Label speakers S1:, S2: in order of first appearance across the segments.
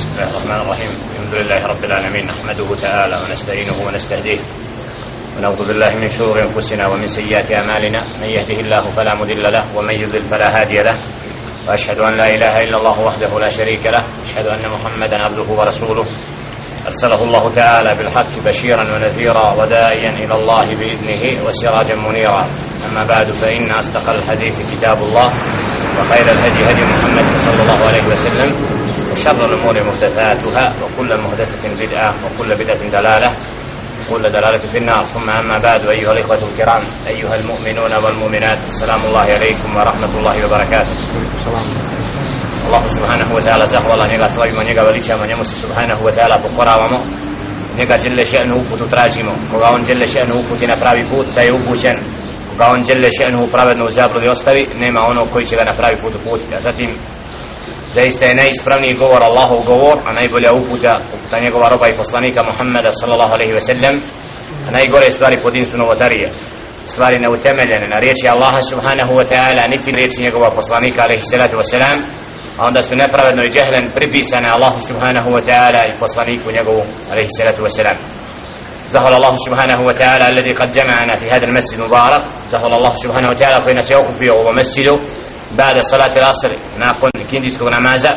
S1: بسم الله الرحمن الرحيم الحمد لله رب العالمين نحمده تعالى ونستعينه ونستهديه ونعوذ بالله من شرور انفسنا ومن سيئات اعمالنا من يهده الله فلا مضل له ومن يضلل فلا هادي له واشهد ان لا اله الا الله وحده لا شريك له اشهد ان محمدا عبده ورسوله ارسله الله تعالى بالحق بشيرا ونذيرا وداعيا إلى الله باذنه وسراجا منيرا اما بعد فان اصدق الحديث كتاب الله وخير الهدي هدي محمد صلى الله عليه وسلم وشر الأمور محدثاتها وكل محدثه بدعه وكل بدعه دلاله وكل دلاله في النار ثم اما بعد ايها الاخوه الكرام ايها المؤمنون والمؤمنات السلام الله عليكم ورحمه الله وبركاته Allah subhanahu wa ta'ala zahvala njega slavimo, njega veličamo, njemu se subhanahu wa ta'ala pokoravamo njega djelle še'nu uputu tražimo koga on djelle še'nu uputi na pravi put da je upućen koga on djelle še'nu pravednu u zabludi ostavi nema ono koji će ga na pravi put uputiti a zatim zaista je najispravniji govor Allahov govor a najbolja uputa uputa njegova roba i poslanika Muhammeda sallallahu alaihi ve sellem a najgore stvari pod din su novotarije. Stvari neutemeljene na riječi Allaha subhanahu wa ta'ala niti riječi njegova poslanika alaihi salatu wa salam a onda su nepravedno i džehlen pripisane Allahu subhanahu wa ta'ala i poslaniku njegovu alaihi salatu wa salam زهر الله سبحانه وتعالى الذي قد جمعنا في هذا المسجد المبارك زهر الله سبحانه وتعالى كنا سيوقف ومسجد بعد صلاة العصر nakon kindijskog namaza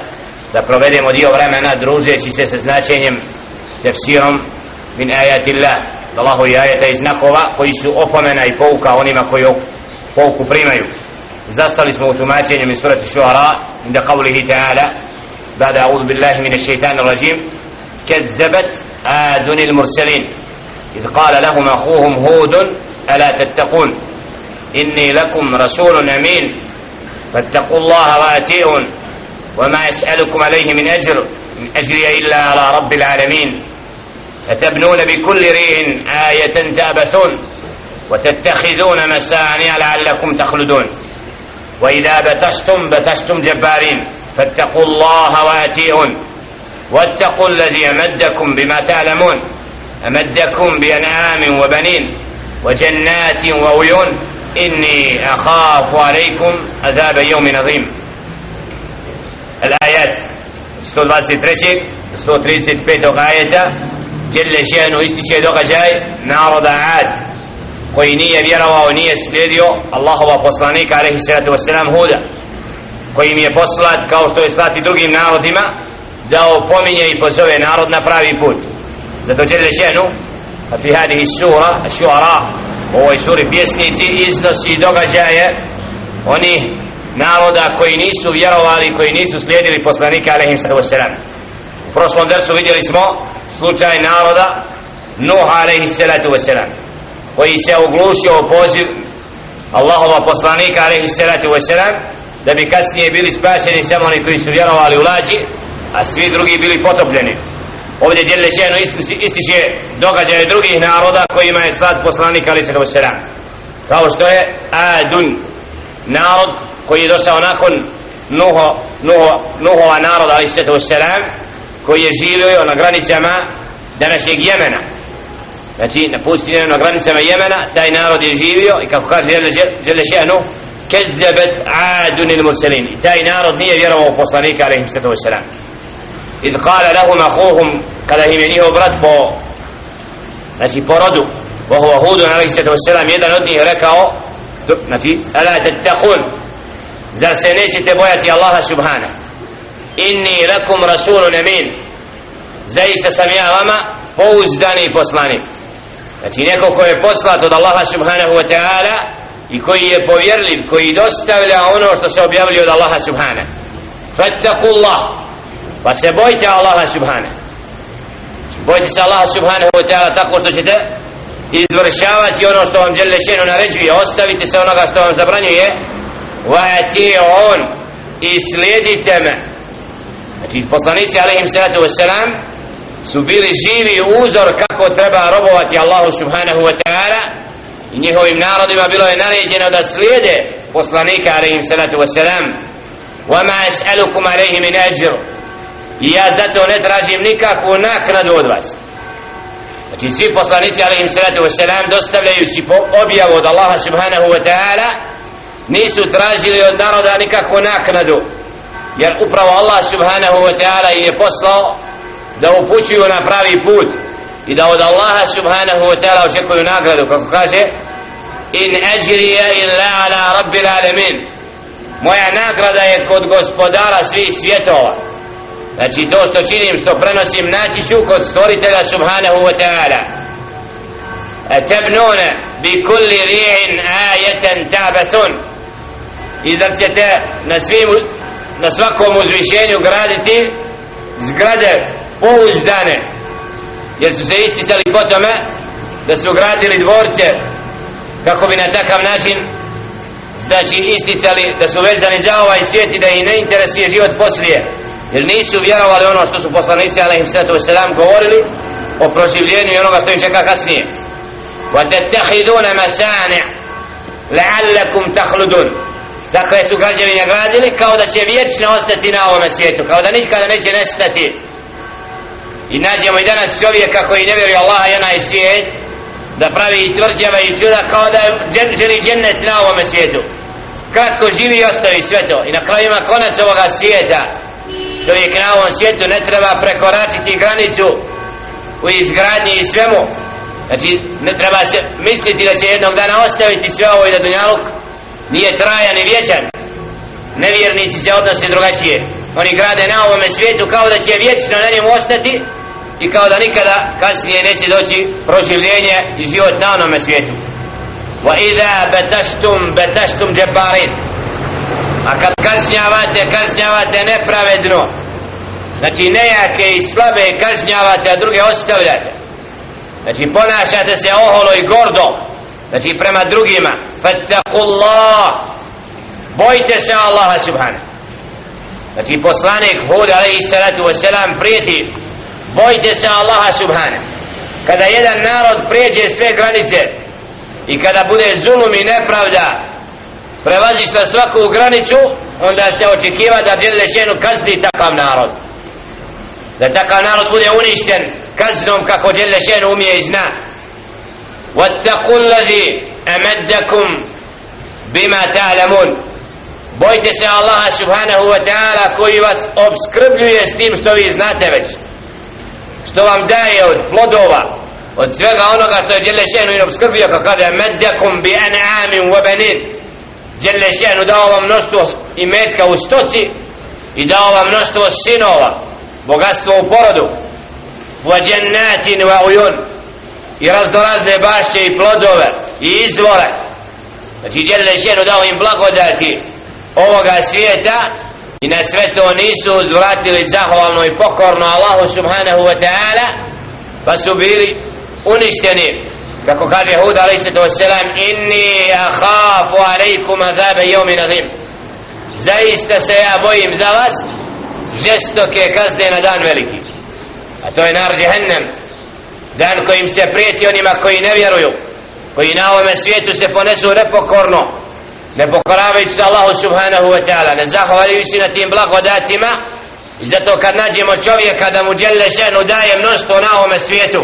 S1: da provedemo dio vremena družeći se sa značenjem tefsirom min ajati Allah Allahu i ajata i znakova koji su opomena i pouka onima koji pouku primaju zastali smo u tumačenju min surati šuara inda qavlihi ta'ala بعد أعوذ بالله من الشيطان الرجيم كذبت آدن المرسلين إذ قال لهم أخوهم هود ألا تتقون؟ إني لكم رسول أمين فاتقوا الله وأتيئون وما يسألكم عليه من أجر من أجري إلا على رب العالمين. أتبنون بكل ريء آية تأبثون وتتخذون مسانع لعلكم تخلدون. وإذا بتشتم بتشتم جبارين فاتقوا الله وأتيئون. واتقوا الذي أمدكم بما تعلمون. أمدكم بأنعام وبنين وجنات وعيون إني أخاف عليكم عذاب يوم عظيم الآيات 123 135 آية جل شأنه ističe događaj naroda Ad koji nije vjerovao, nije slijedio Allahova poslanika alaihi salatu wasalam Huda koji im je poslat kao što je slati drugim narodima da opominje i pozove narod na pravi put zato Jelle Šenu fi hadihi sura šuara u ovoj suri pjesnici iznosi događaje oni naroda koji nisu vjerovali koji nisu slijedili poslanika alaihim sallatu wasalam u prošlom dersu vidjeli smo slučaj naroda Nuh alaihi salatu wasalam koji se oglušio u poziv Allahova poslanika alaihi salatu wasalam da bi kasnije bili spašeni samo oni koji su vjerovali u lađi a svi drugi bili potopljeni ovdje Đelle Šenu ističe događaje drugih naroda kojima je slat poslanik ali se selam kao što je Adun narod koji je došao nakon Nuho, Nuho, Nuhova naroda ali se selam koji je živio na granicama današnjeg Jemena znači na pustinju na granicama Jemena taj narod je živio i kako kaže Đelle Šenu كذبت عاد المرسلين تاي نارد نيه vjerovao poslanika عليه الصلاه والسلام إذ قال لهم أخوهم kada im je njihov brat po znači po rodu وهو هود عليه الصلاة والسلام jedan od njih rekao znači ألا تتقون zar se nećete bojati Allaha subhana inni lakum rasulun amin zaista sam ja vama pouzdani poslanik znači neko ko je poslat od Allaha subhanahu wa ta'ala i koji je povjerljiv koji dostavlja ono što se objavlja od Allaha subhana fattakullah pa se bojte Allaha subhanahu. Bojte se Allaha subhanahu wa ta'ala tako što ćete izvršavati ono što vam žele šenu naređuje. Ostavite se onoga što vam zabranjuje. Wa on i slijedite me. Znači poslanici alaihim salatu wasalam su bili živi uzor kako treba robovati Allahu subhanahu wa ta'ala. I njihovim narodima bilo je naređeno da slijede poslanika alaihim salatu wasalam wa ma es'alukum alaihi min ajru i ja zato ne tražim nikakvu naknadu od vas. Znači svi poslanici alaihim salatu wassalam dostavljajući po objavu od Allaha subhanahu wa ta'ala nisu tražili od naroda nikakvu naknadu. Jer upravo Allah subhanahu wa ta'ala je poslao da upućuju na pravi put i da od Allaha subhanahu wa ta'ala očekuju nagradu kako kaže in ajrija illa ala rabbil alamin. Moja nagrada je kod gospodara svih svjetova znači to što činim što prenosim naći ću kod stvoritelja subhanahu wa ta'ala. E, tebnune bi kulli ri'in ajeten tabathun i zar ćete na svim na svakom uzvišenju graditi zgrade pouzdane. Jer su se isticali po tome da su gradili dvorce kako bi na takav način znači isticali da su vezani za ovaj svijet i da ih ne interesuje život poslije jer nisu vjerovali ono što su poslanici alaihim sallatu wasalam govorili o proživljenju i onoga što im čeka kasnije وَتَتَّخِذُونَ مَسَانِعَ لَعَلَّكُمْ تَخْلُدُونَ dakle su građevine gradili kao da će vječno ostati na ovome svijetu kao da nikada neće nestati i nađemo i danas čovjeka koji ne vjeruje Allaha i onaj svijet da pravi i tvrđava i čuda kao da želi džennet na ovome svijetu kratko živi i ostavi sve to i na kraju ima konac ovoga svijeta čovjek na ovom svijetu ne treba prekoračiti granicu u izgradnji i svemu. Znači ne treba se misliti da će jednog dana ostaviti sve ovo i da dunjaluk nije trajan i vječan. Nevjernici se odnose drugačije. Oni grade na ovome svijetu kao da će vječno na njemu ostati i kao da nikada kasnije neće doći proživljenje i život na onome svijetu. Wa idha bataštum bataštum džeparin a kad kažnjavate kažnjavate nepravedno. Znači nejake i slabe kažnjavate a druge ostavljate. Znači ponašate se oholo i gordo. Znači prema drugima. Fattakullah bojte se Allaha subhanahu. Znači poslanik Hud alaihi salatu wasalam prijeti bojte se Allaha subhanahu. Kada jedan narod prijeđe sve granice i kada bude zulum i nepravda prevaziš na svaku granicu onda se očekiva da djelje šenu kazni takav narod da takav narod bude uništen kaznom kako djelje šenu umije i zna واتقوا الذي أمدكم بما تعلمون bojte se Allaha subhanahu wa ta'ala koji vas obskrbljuje s tim što vi znate već što vam daje od plodova od svega onoga što je Đelešenu i obskrbio kako kada medjakum bi an'amin wa banin Đelešenu dao vam mnoštvo i metka u stoci i dao vam mnoštvo sinova bogatstvo u porodu wa džennatin wa uyun i raznorazne bašće i plodove i izvore. Znači Đelešenu dao im blagodati ovoga svijeta i na sve to nisu uzvratili zahvalno i pokorno Allahu subhanahu wa ta'ala pa su bili uništeni kako kaže Hud a.s. inni ahafu alaikum azabe jomi nazim zaista se ja bojim za vas žestoke kazne na dan veliki. A to je nar jehennem dan kojim se prijeti onima koji ne vjeruju koji na ovome svijetu se ponesu nepokorno ne pokoravajući se Allahu subhanahu wa ta'ala ne zahvaljujući na tim blagodatima. I zato kad nađemo čovjeka da mu djelle šenu daje mnoštvo na ovome svijetu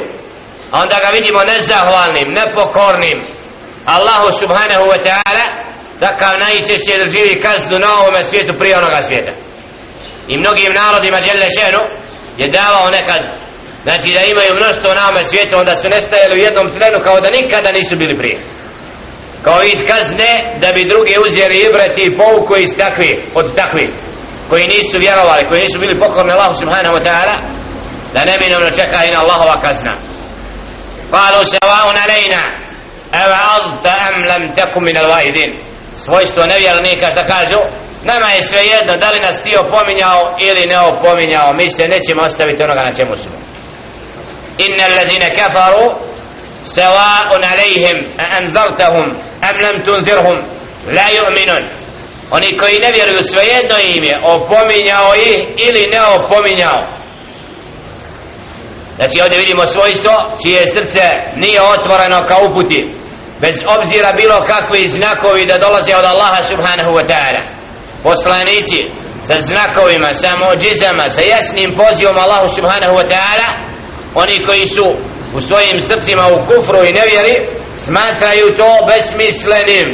S1: onda ga vidimo nezahvalnim, nepokornim. Allahu subhanahu wa ta'ala takav najčešće doživi kaznu na ovome svijetu prije onoga svijeta. I mnogim narodima djelle je davao nekad. Znači da imaju mnoštvo na ovome svijetu onda su nestajali u jednom trenu kao da nikada nisu bili prije. Kao vid kazne da bi drugi uzeli ibrati i pouku iz takvi od takvi koji nisu vjerovali koji nisu bili pokorni Allahu subhanahu wa ta'ala da ne čeka i na Allahova kazna. قالوا سواء علينا أوعظت أم لم تكن من الواعدين svojstvo nevjernika što kažu nama je sve jedno da li nas ti opominjao ili ne opominjao mi se nećemo ostaviti onoga na čemu smo inna alladhina kafaru sawa'un alayhim a anzartahum am lam tunzirhum la yu'minun oni koji ne vjeruju svejedno im je opominjao ih ili ne opominjao znači ovdje vidimo svojstvo čije srce nije otvoreno ka uputi bez obzira bilo kakvi znakovi da dolaze od Allaha subhanahu wa ta'ala. Poslanici sa znakovima, sa mođizama sa jasnim pozivom Allahu subhanahu wa ta'ala oni koji su u svojim srcima u kufru i nevjeri smatraju to besmislenim.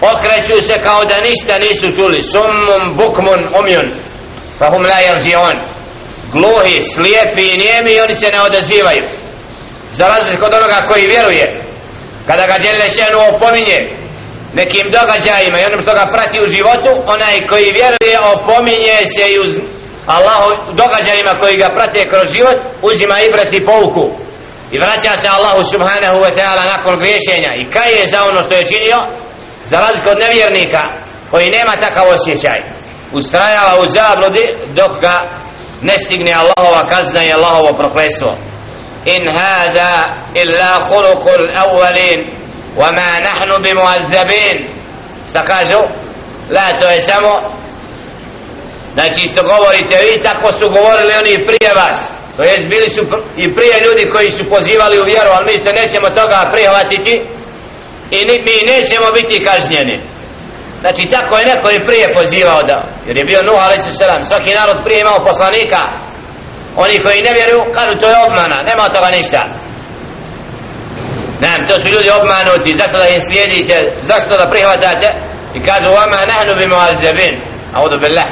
S1: Okreću se kao da ništa nisu čuli. Summum bukmun umjun Fahum la yarji'un gluhi, slijepi i nijemi i oni se ne odazivaju. Za razliku od onoga koji vjeruje kada ga djelje šenu opominje nekim događajima i onom što ga prati u životu onaj koji vjeruje opominje se i uz Allahu događajima koji ga prate kroz život uzima ibrat i pouku. I vraća se Allahu subhanahu wa ta'ala nakon griješenja. I kaj je za ono što je činio za razliku od nevjernika koji nema takav osjećaj. Ustrajala u zabludi dok ga ne stigne Allahova kazna i Allahovo proklestvo in hada illa khuluqul awwalin wa ma nahnu bimu'azzabin. Šta kažu? La to je samo znači isto govorite vi tako su govorili oni prije vas. To jest bili su i prije ljudi koji su pozivali u vjeru ali mi se nećemo toga prihvatiti i mi nećemo biti kažnjeni znači tako je neko i prije pozivao da jer je bio Nuh a.s. svaki narod prije imao poslanika oni koji ne vjeruju kažu to je obmana nema toga ništa Nam, to su ljudi obmanuti, zašto da im slijedite, zašto da prihvatate? I kažu, vama nahnu bi muadzabin, audu billah.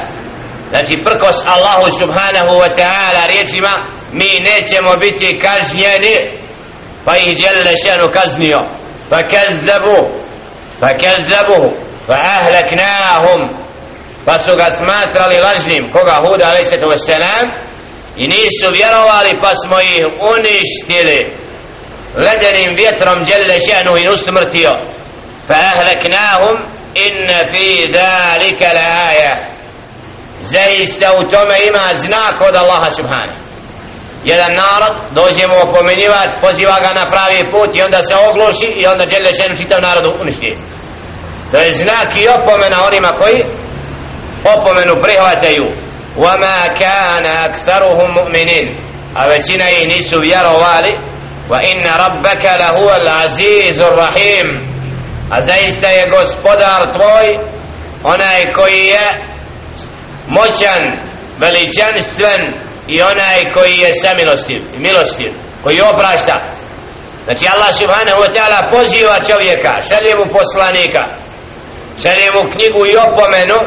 S1: Znači, prkos Allahu subhanahu wa ta'ala riječima, mi nećemo biti kažnjeni, pa ih djelle šenu kaznio. Pa kazzabu, pa kazzabu, fa ahlaknahum, pa su ga smatrali lažnim, koga? Huda alaihissalatu wassalam, i nisu vjerovali, pa smo ih uništili. Ledenim vjetrom djelle šenu i usmrtio. Fa ahlaknahum inna fi dhalika la aja zaista u tome ima znak od Allaha subhanahu. Jedan narod dođe mu opomenjivač poziva ga na pravi put i onda se ogloši i onda djelle šenu čitav narodu uništi to je znak i opomena onima koji opomenu prihvataju وما كان أكثرهم مؤمنين a većina ih nisu vjerovali وإن ربك لهو العزيز الرحيم أزايست يا gospodar tvoj onaj koji je moćan veličanstven i onaj koji je samilostiv milostiv koji oprašta znači Allah subhanahu wa ta'ala poziva čovjeka šalje mu poslanika šalje mu knjigu i opomenu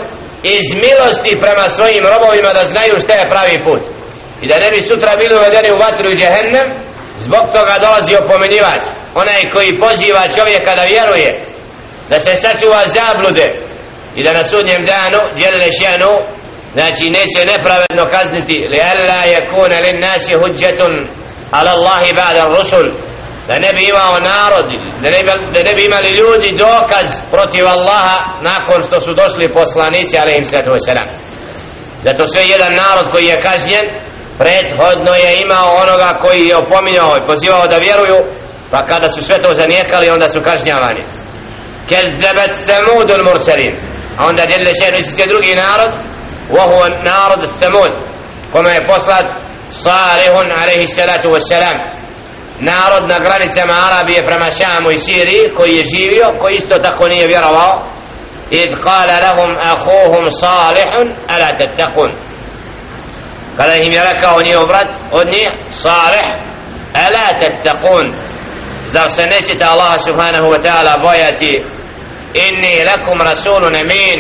S1: iz milosti prema svojim robovima da znaju šta je pravi put. I da ne bi sutra bili uvedeni u vatru i džehennem zbog toga dolazi opomenjivač onaj koji poziva čovjeka da vjeruje da se sačuva zablude i da na sudnjem danu djelile šenu znači neće nepravedno kazniti. Li alla je lin nasi hujjatun ala Allahi ba'da rusul da ne bi imao narod da ne bi, da ne bi imali ljudi dokaz protiv Allaha nakon što su došli poslanici alaihim sallatu wasalam zato sve jedan narod koji je kažnjen prethodno je imao onoga koji je opominjao i pozivao da vjeruju pa kada su sve to zanijekali onda su kažnjavani kezzebet samud ul mursalin a onda djelje šenu isti drugi narod وهو narod samud kome je poslat salihun alaihi salatu wassalam narod na granicama Arabije prema Šamu i Siriji koji je živio koji isto tako nije vjerovao إذ قال لهم أخوهم صالح ألا تتقون kada im je rekao njihov brat od njih Salih ala tattaqun zar se nećete Allah subhanahu wa ta'ala bojati inni lakum rasulun amin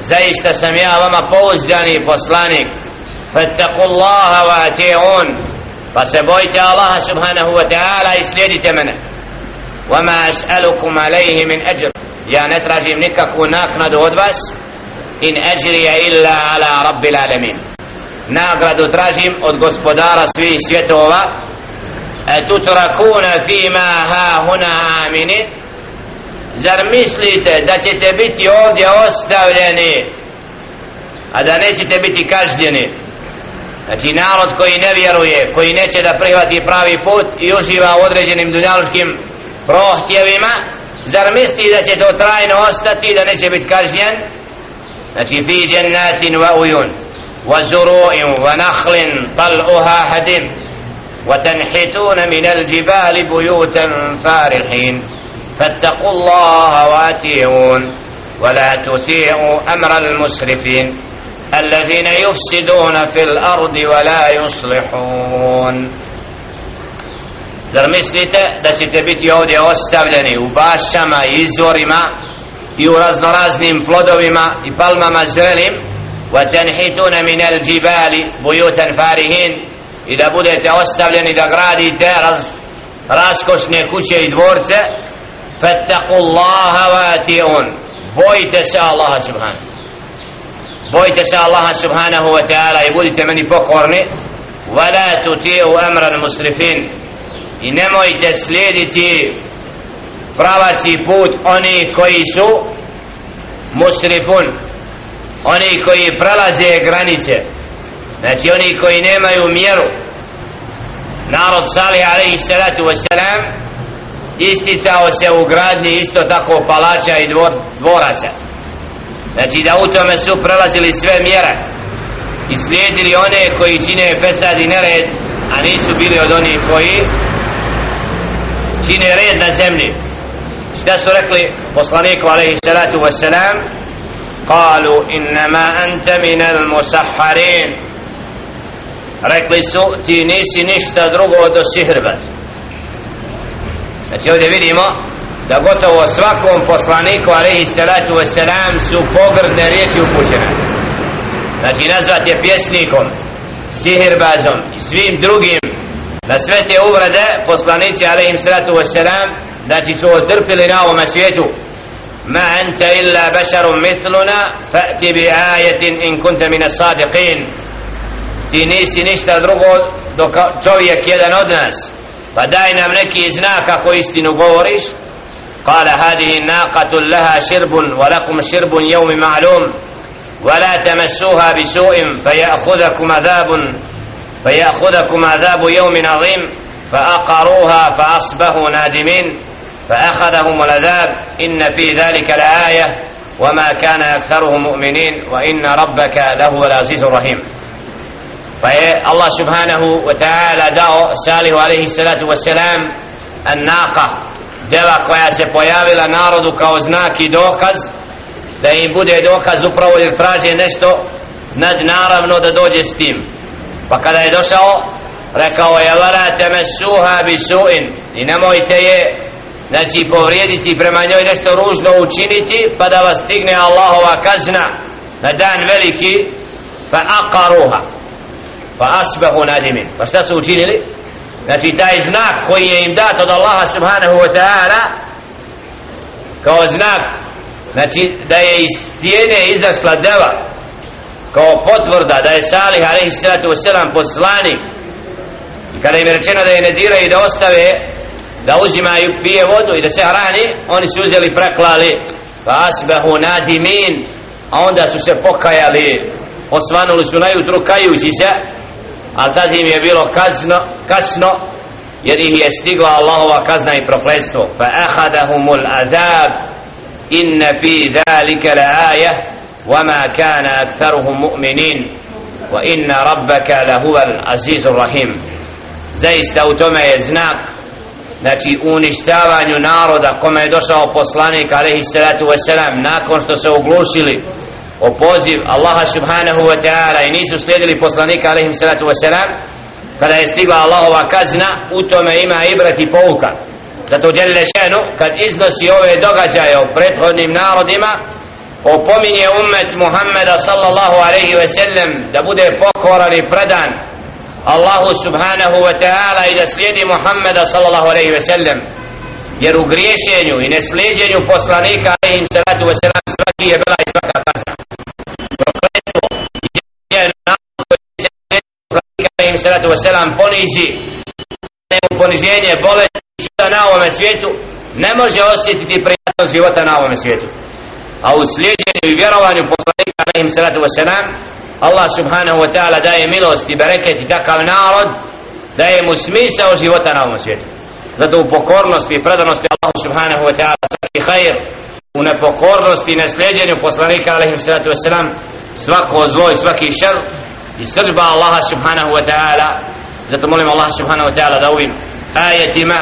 S1: zaista sam ja vama pouzdani poslanik fattaku Allaha wa ati'un pa se bojte Allah subhanahu wa ta'ala i slijedite mene وما أسألكم عليه من أجر يا نتراجم نكك وناكند ودبس إن أجري إلا على رب العالمين nagradu tražim od gospodara svih svjetova e tutrakuna fima ha huna amini zar mislite da ćete biti ovdje ostavljeni a da nećete biti kažnjeni Znači narod koji ne vjeruje, koji neće da prihvati pravi put i uživa u određenim dunjaluškim prohtjevima, zar misli da će to trajno ostati, da neće biti kažnjen? Znači, fi djennatin wa ujun, wa zuru'in wa nahlin, tal'uha hadin, wa tanhituna minal jibali bujutan farihin, fattaku allaha wa ati'un, wa la tuti'u amral musrifin. الذين يفسدون في الارض ولا يصلحون Zar mislite da ćete biti ovdje ostavljeni u bašama i izvorima i u raznoraznim plodovima i palmama zrelim وتنحتون من الجبال بيوتا فارهين إذا بدأت أستبلن إذا قرادي تارز raskošne kuće i dvorce fattaku Allaha vati'un bojite se Allaha subhanahu bojite se Allaha subhanahu wa ta'ala i budite meni pokorni. Wala tuti'u amran musrifin i nemojte slijediti pravaci put oni koji su musrifun. Oni koji prelaze granice. Znači oni koji nemaju mjeru. Narod Salih alaihi salatu wasalam isticao se u gradnji isto tako palača i dvor, dvoraca znači da u tome su prelazili sve mjere i slijedili one koji čine pesad i nered a nisu bili od onih koji čine red na zemlji šta su rekli poslaniku alaihi salatu wasalam قالوا إنما أنت من المسحرين rekli su ti nisi ništa drugo od sihirbaz znači ovdje vidimo da gotovo svakom poslaniku alaihi salatu wasalam su pogrdne riječi upućene. Znači nazvat je pjesnikom sihirbazom i svim drugim. Na sve te uvrede poslanici alaihi salatu wasalam znači su otrpili na ovom svijetu. Ma anta illa basharum mithluna fa'ti bi ajatin in kunta min sadiqin. Ti nisi ništa drugo do čovjek jedan od nas. Pa daj nam neki znak ako istinu govoriš قال هذه ناقة لها شرب ولكم شرب يوم معلوم ولا تمسوها بسوء فيأخذكم عذاب فيأخذكم عذاب يوم عظيم فأقروها فأصبحوا نادمين فأخذهم العذاب إن في ذلك لآية وما كان أكثرهم مؤمنين وإن ربك لهو العزيز الرحيم. Pa je Allah subhanahu wa ta'ala dao Salihu alaihi salatu deva koja se pojavila narodu kao znak i dokaz da im bude dokaz upravo jer traže nešto nadnaravno da dođe s tim. Pa kada je došao rekao je vala temesuha bi suin i nemojte je znači povrijediti prema njoj nešto ružno učiniti pa da vas stigne Allahova kazna na dan veliki fa aqaruha fa asbahu nadimin. Pa šta su učinili? Znači taj znak koji je im dat od Allaha subhanahu wa ta'ala kao znak znači da je iz stijene izašla deva kao potvrda da je Salih alaihi sallatu wasalam poslanik. I kada im je rečeno da je ne diraju i da ostave da uzimaju pije vodu i da se hrani oni su uzeli preklali pa asbahu nadimin a onda su se pokajali osvanuli su najutru kajući se ali tad im je bilo kazno, kasno jer ih je stigla Allahova kazna i prokletstvo fa ahadahumul adab inna fi dhalika la ayah وما كان أكثرهم مؤمنين وإن ربك لهو العزيز الرحيم zaista u tome je znak znači uništavanju naroda kome je došao poslanik alaihi salatu wasalam nakon što se oglušili o poziv Allaha subhanahu wa ta'ala i nisu slijedili poslanika alaihim salatu wa salam kada je stigla Allahova kazna u tome ima ibrat i pouka. Zato djelile šenu kad iznosi ove događaje o prethodnim narodima opominje ummet Muhammeda sallallahu alaihi wa sallam da bude pokoran i predan Allahu subhanahu wa ta'ala i da slijedi Muhammeda sallallahu alaihi wa sallam. Jer u griješenju i neslijedjenju poslanika alaihim salatu wa salam svaki je bila i svaka kazna. Alaihi salatu wasalam poniži ne poniženje, bolest i čuda na ovome svijetu ne može osjetiti prijatnost života na ovome svijetu. A u slijedjenju i vjerovanju poslanika alaihi salatu wasalam Allah subhanahu wa ta'ala daje milost i bereket i takav narod daje mu smisao života na ovom svijetu. Zato u pokornosti i predanosti Allah subhanahu wa ta'ala svaki khair u nepokornosti i nesljeđenju poslanika alaihim salatu wasalam svako zlo i svaki šer i sržba Allaha subhanahu wa ta'ala. Zato molim Allaha subhanahu wa ta'ala da ovim ajetima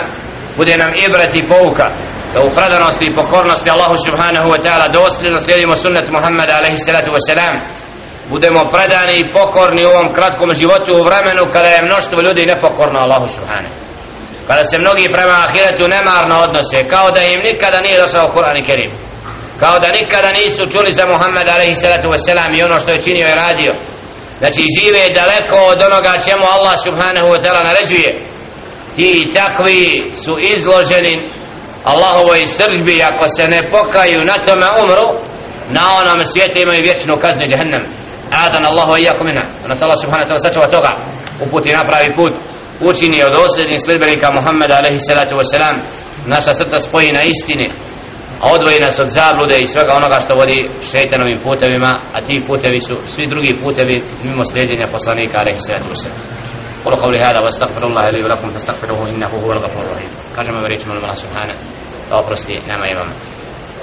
S1: bude nam ibrat i pouka da u predanosti i pokornosti Allahu subhanahu wa ta'ala dosljedno slijedimo sunnet Muhammeda alaihi salatu wa salam. Budemo predani i pokorni u ovom kratkom životu u vremenu kada je mnoštvo ljudi nepokorno Allahu subhanahu. Kada se mnogi prema ahiretu nemarno odnose kao da im nikada nije došao Kur'an i Kerim. Kao da nikada nisu čuli za Muhammed alaihi salatu wasalam i ono što je činio i radio znači žive daleko od onoga čemu Allah subhanahu wa ta'ala naređuje. Ti takvi su izloženi Allahovoj sržbi ako se ne pokaju na tome umru na onom svijetu imaju vječnu kaznu jahannam adan Allahu i jako mina nas Allah subhanahu wa ta'ala sačuva toga. Uputi na pravi put. Učini od dosljednih sljedbenika Muhammeda alaihi salatu wasalam. Naša srca spoji na istini a odvoji nas od zablude i svega onoga što vodi šeitanovim putevima a ti putevi su svi drugi putevi mimo slijedjenja poslanika alaihi sallatu wasallam قولوا قولي هذا واستغفر الله لي ولكم فاستغفروه انه هو الغفور الرحيم كان ما بريت من الله سبحانه فاوبرستي نعم يا